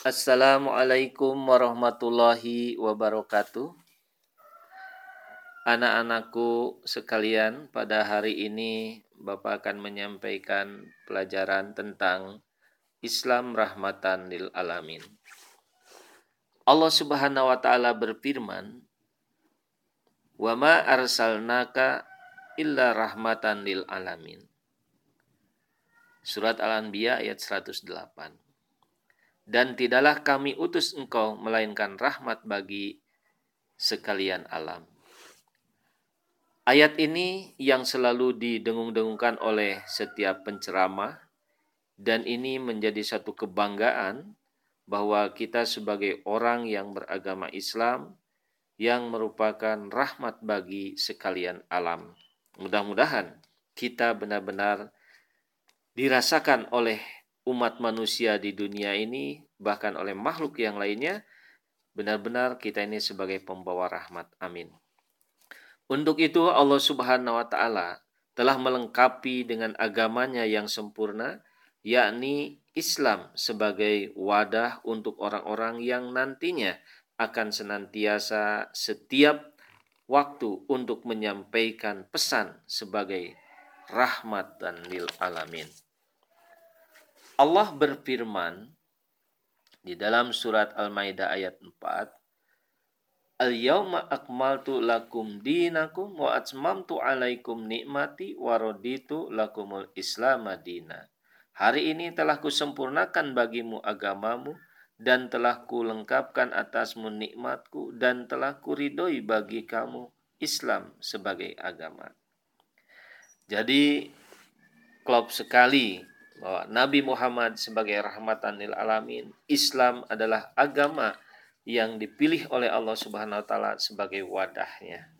Assalamualaikum warahmatullahi wabarakatuh. Anak-anakku sekalian, pada hari ini Bapak akan menyampaikan pelajaran tentang Islam rahmatan lil alamin. Allah Subhanahu wa taala berfirman, "Wa ma arsalnaka illa rahmatan lil alamin." Surat Al-Anbiya ayat 108. Dan tidaklah kami utus engkau melainkan rahmat bagi sekalian alam. Ayat ini yang selalu didengung-dengungkan oleh setiap penceramah dan ini menjadi satu kebanggaan bahwa kita sebagai orang yang beragama Islam yang merupakan rahmat bagi sekalian alam. Mudah-mudahan kita benar-benar dirasakan oleh umat manusia di dunia ini bahkan oleh makhluk yang lainnya benar-benar kita ini sebagai pembawa rahmat. Amin. Untuk itu Allah Subhanahu wa taala telah melengkapi dengan agamanya yang sempurna yakni Islam sebagai wadah untuk orang-orang yang nantinya akan senantiasa setiap waktu untuk menyampaikan pesan sebagai rahmat dan lil alamin. Allah berfirman di dalam surat Al-Maidah ayat 4 Al-yawma akmaltu lakum dinakum wa atmamtu alaikum nikmati wa raditu lakumul islam madina. Hari ini telah kusempurnakan bagimu agamamu dan telah kulengkapkan atasmu nikmatku dan telah kuridoi bagi kamu Islam sebagai agama. Jadi klop sekali bahwa Nabi Muhammad sebagai rahmatan lil alamin, Islam adalah agama yang dipilih oleh Allah Subhanahu wa taala sebagai wadahnya.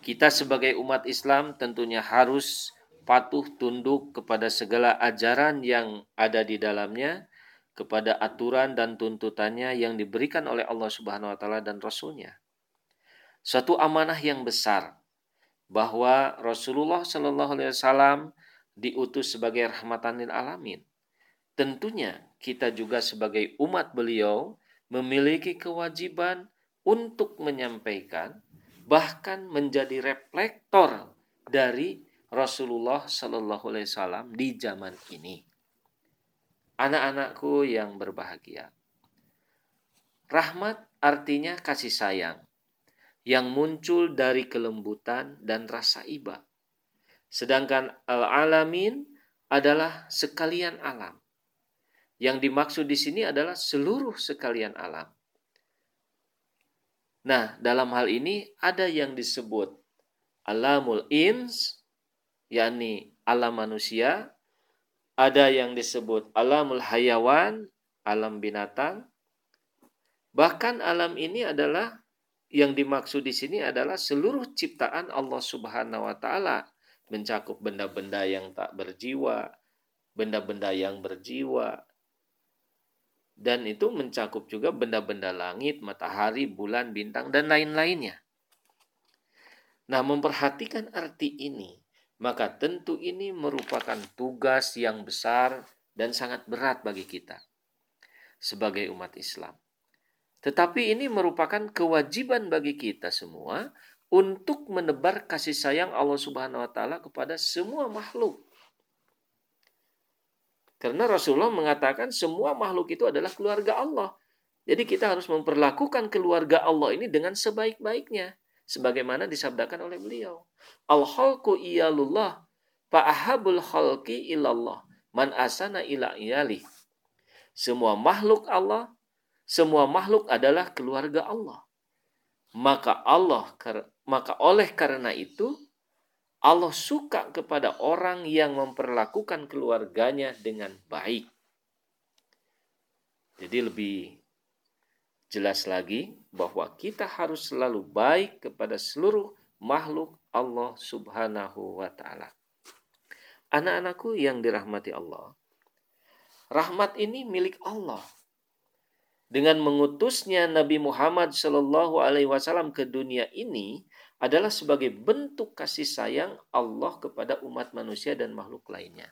Kita sebagai umat Islam tentunya harus patuh tunduk kepada segala ajaran yang ada di dalamnya, kepada aturan dan tuntutannya yang diberikan oleh Allah Subhanahu wa taala dan rasulnya. Suatu amanah yang besar bahwa Rasulullah Shallallahu alaihi wasallam diutus sebagai rahmatan lil alamin. Tentunya kita juga sebagai umat beliau memiliki kewajiban untuk menyampaikan bahkan menjadi reflektor dari Rasulullah Shallallahu Alaihi Wasallam di zaman ini. Anak-anakku yang berbahagia, rahmat artinya kasih sayang yang muncul dari kelembutan dan rasa iba. Sedangkan al-alamin adalah sekalian alam. Yang dimaksud di sini adalah seluruh sekalian alam. Nah, dalam hal ini ada yang disebut alamul ins, yakni alam manusia, ada yang disebut alamul hayawan, alam binatang. Bahkan alam ini adalah yang dimaksud di sini adalah seluruh ciptaan Allah Subhanahu wa taala, mencakup benda-benda yang tak berjiwa, benda-benda yang berjiwa, dan itu mencakup juga benda-benda langit, matahari, bulan, bintang, dan lain-lainnya. Nah, memperhatikan arti ini, maka tentu ini merupakan tugas yang besar dan sangat berat bagi kita sebagai umat Islam. Tetapi ini merupakan kewajiban bagi kita semua untuk menebar kasih sayang Allah Subhanahu wa taala kepada semua makhluk karena Rasulullah mengatakan semua makhluk itu adalah keluarga Allah. Jadi kita harus memperlakukan keluarga Allah ini dengan sebaik-baiknya. Sebagaimana disabdakan oleh beliau. Al-khalqu iyalullah fa'ahabul khalqi ilallah man asana ila iyali. Semua makhluk Allah, semua makhluk adalah keluarga Allah. Maka Allah maka oleh karena itu Allah suka kepada orang yang memperlakukan keluarganya dengan baik. Jadi lebih jelas lagi bahwa kita harus selalu baik kepada seluruh makhluk Allah Subhanahu wa taala. Anak-anakku yang dirahmati Allah, rahmat ini milik Allah. Dengan mengutusnya Nabi Muhammad Shallallahu alaihi wasallam ke dunia ini, adalah sebagai bentuk kasih sayang Allah kepada umat manusia dan makhluk lainnya.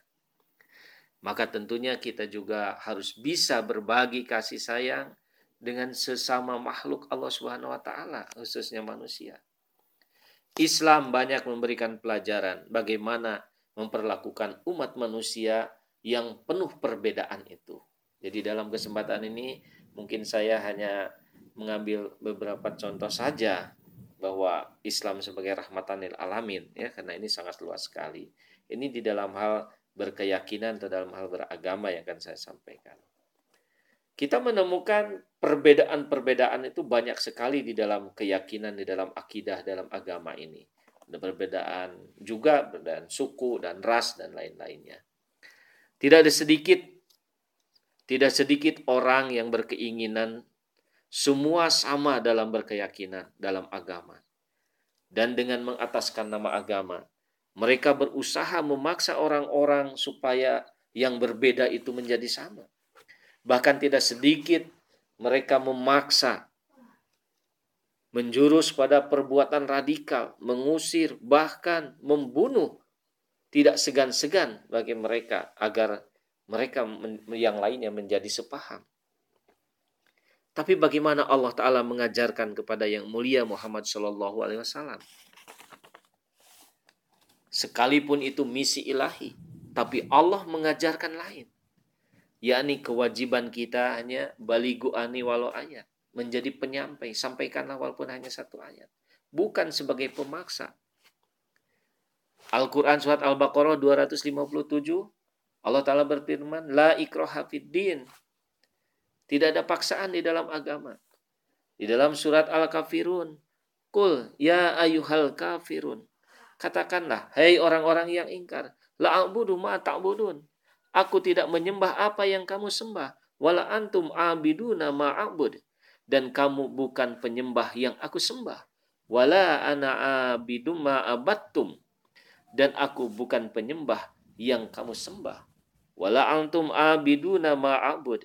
maka tentunya kita juga harus bisa berbagi kasih sayang dengan sesama makhluk Allah Subhanahu wa taala, khususnya manusia. Islam banyak memberikan pelajaran bagaimana memperlakukan umat manusia yang penuh perbedaan itu. Jadi dalam kesempatan ini mungkin saya hanya mengambil beberapa contoh saja bahwa Islam sebagai rahmatan lil alamin ya karena ini sangat luas sekali. Ini di dalam hal berkeyakinan atau dalam hal beragama yang akan saya sampaikan. Kita menemukan perbedaan-perbedaan itu banyak sekali di dalam keyakinan, di dalam akidah, dalam agama ini. Ada perbedaan juga, perbedaan suku dan ras dan lain-lainnya. Tidak ada sedikit, tidak sedikit orang yang berkeinginan semua sama dalam berkeyakinan, dalam agama. Dan dengan mengataskan nama agama, mereka berusaha memaksa orang-orang supaya yang berbeda itu menjadi sama Bahkan tidak sedikit mereka memaksa menjurus pada perbuatan radikal, mengusir, bahkan membunuh. Tidak segan-segan bagi mereka agar mereka yang lainnya menjadi sepaham. Tapi bagaimana Allah Ta'ala mengajarkan kepada yang mulia Muhammad Shallallahu Alaihi Wasallam? Sekalipun itu misi ilahi, tapi Allah mengajarkan lain. Yakni kewajiban kita hanya baligu ani walau ayat menjadi penyampai sampaikanlah walaupun hanya satu ayat. Bukan sebagai pemaksa. Al-Quran surat Al-Baqarah 257 Allah Ta'ala berfirman La ikroha din Tidak ada paksaan di dalam agama Di dalam surat Al-Kafirun Kul ya ayuhal kafirun Katakanlah Hei orang-orang yang ingkar La'abudu ma ta'budun Aku tidak menyembah apa yang kamu sembah. Wala antum abiduna ma'abud. Dan kamu bukan penyembah yang aku sembah. Wala ana abidum ma'abattum. Dan aku bukan penyembah yang kamu sembah. Wala antum abiduna ma'abud.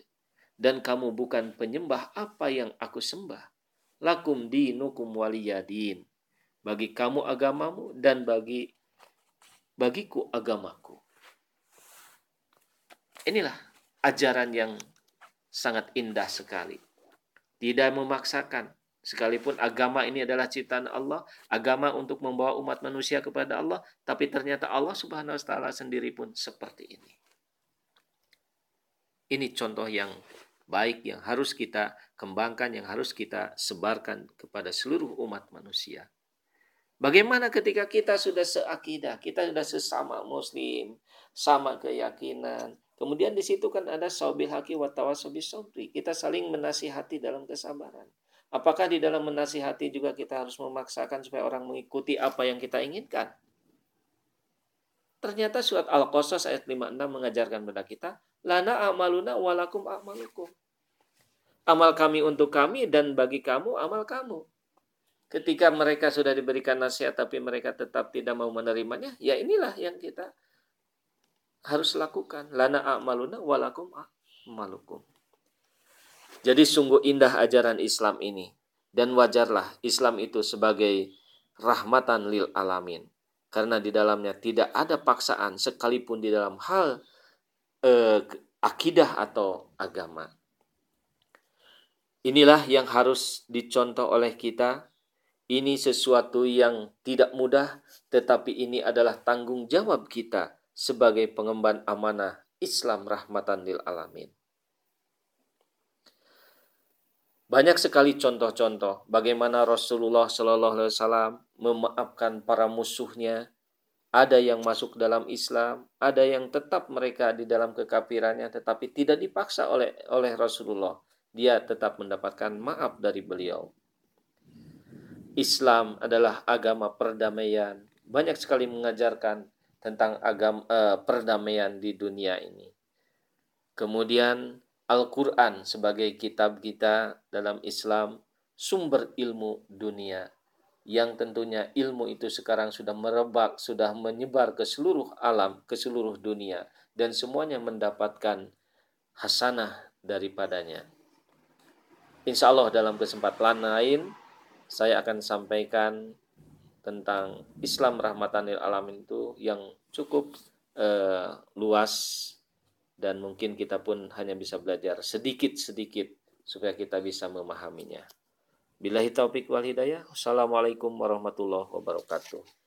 Dan kamu bukan penyembah apa yang aku sembah. Lakum dinukum waliyadin. Bagi kamu agamamu dan bagi bagiku agamaku. Inilah ajaran yang sangat indah sekali. Tidak memaksakan, sekalipun agama ini adalah ciptaan Allah, agama untuk membawa umat manusia kepada Allah, tapi ternyata Allah Subhanahu wa taala sendiri pun seperti ini. Ini contoh yang baik yang harus kita kembangkan, yang harus kita sebarkan kepada seluruh umat manusia. Bagaimana ketika kita sudah seakidah, kita sudah sesama muslim, sama keyakinan, Kemudian di situ kan ada saubil haki wa tawasobi sobri. Kita saling menasihati dalam kesabaran. Apakah di dalam menasihati juga kita harus memaksakan supaya orang mengikuti apa yang kita inginkan? Ternyata surat Al-Qasas ayat 56 mengajarkan kepada kita, lana amaluna walakum amalukum. Amal kami untuk kami dan bagi kamu amal kamu. Ketika mereka sudah diberikan nasihat tapi mereka tetap tidak mau menerimanya, ya inilah yang kita harus lakukan. Lana a'maluna walakum a'malukum. Jadi sungguh indah ajaran Islam ini. Dan wajarlah Islam itu sebagai rahmatan lil alamin. Karena di dalamnya tidak ada paksaan sekalipun di dalam hal eh, akidah atau agama. Inilah yang harus dicontoh oleh kita. Ini sesuatu yang tidak mudah, tetapi ini adalah tanggung jawab kita sebagai pengemban amanah Islam rahmatan lil alamin. Banyak sekali contoh-contoh bagaimana Rasulullah Shallallahu Alaihi Wasallam memaafkan para musuhnya. Ada yang masuk dalam Islam, ada yang tetap mereka di dalam kekafirannya, tetapi tidak dipaksa oleh oleh Rasulullah. Dia tetap mendapatkan maaf dari beliau. Islam adalah agama perdamaian. Banyak sekali mengajarkan tentang agama eh, perdamaian di dunia ini. Kemudian Al-Qur'an sebagai kitab kita dalam Islam sumber ilmu dunia yang tentunya ilmu itu sekarang sudah merebak, sudah menyebar ke seluruh alam, ke seluruh dunia dan semuanya mendapatkan hasanah daripadanya. Insya Allah dalam kesempatan lain saya akan sampaikan tentang Islam rahmatan lil alamin itu yang cukup uh, luas dan mungkin kita pun hanya bisa belajar sedikit-sedikit supaya kita bisa memahaminya. Billahi taufik wal hidayah. Wassalamualaikum warahmatullahi wabarakatuh.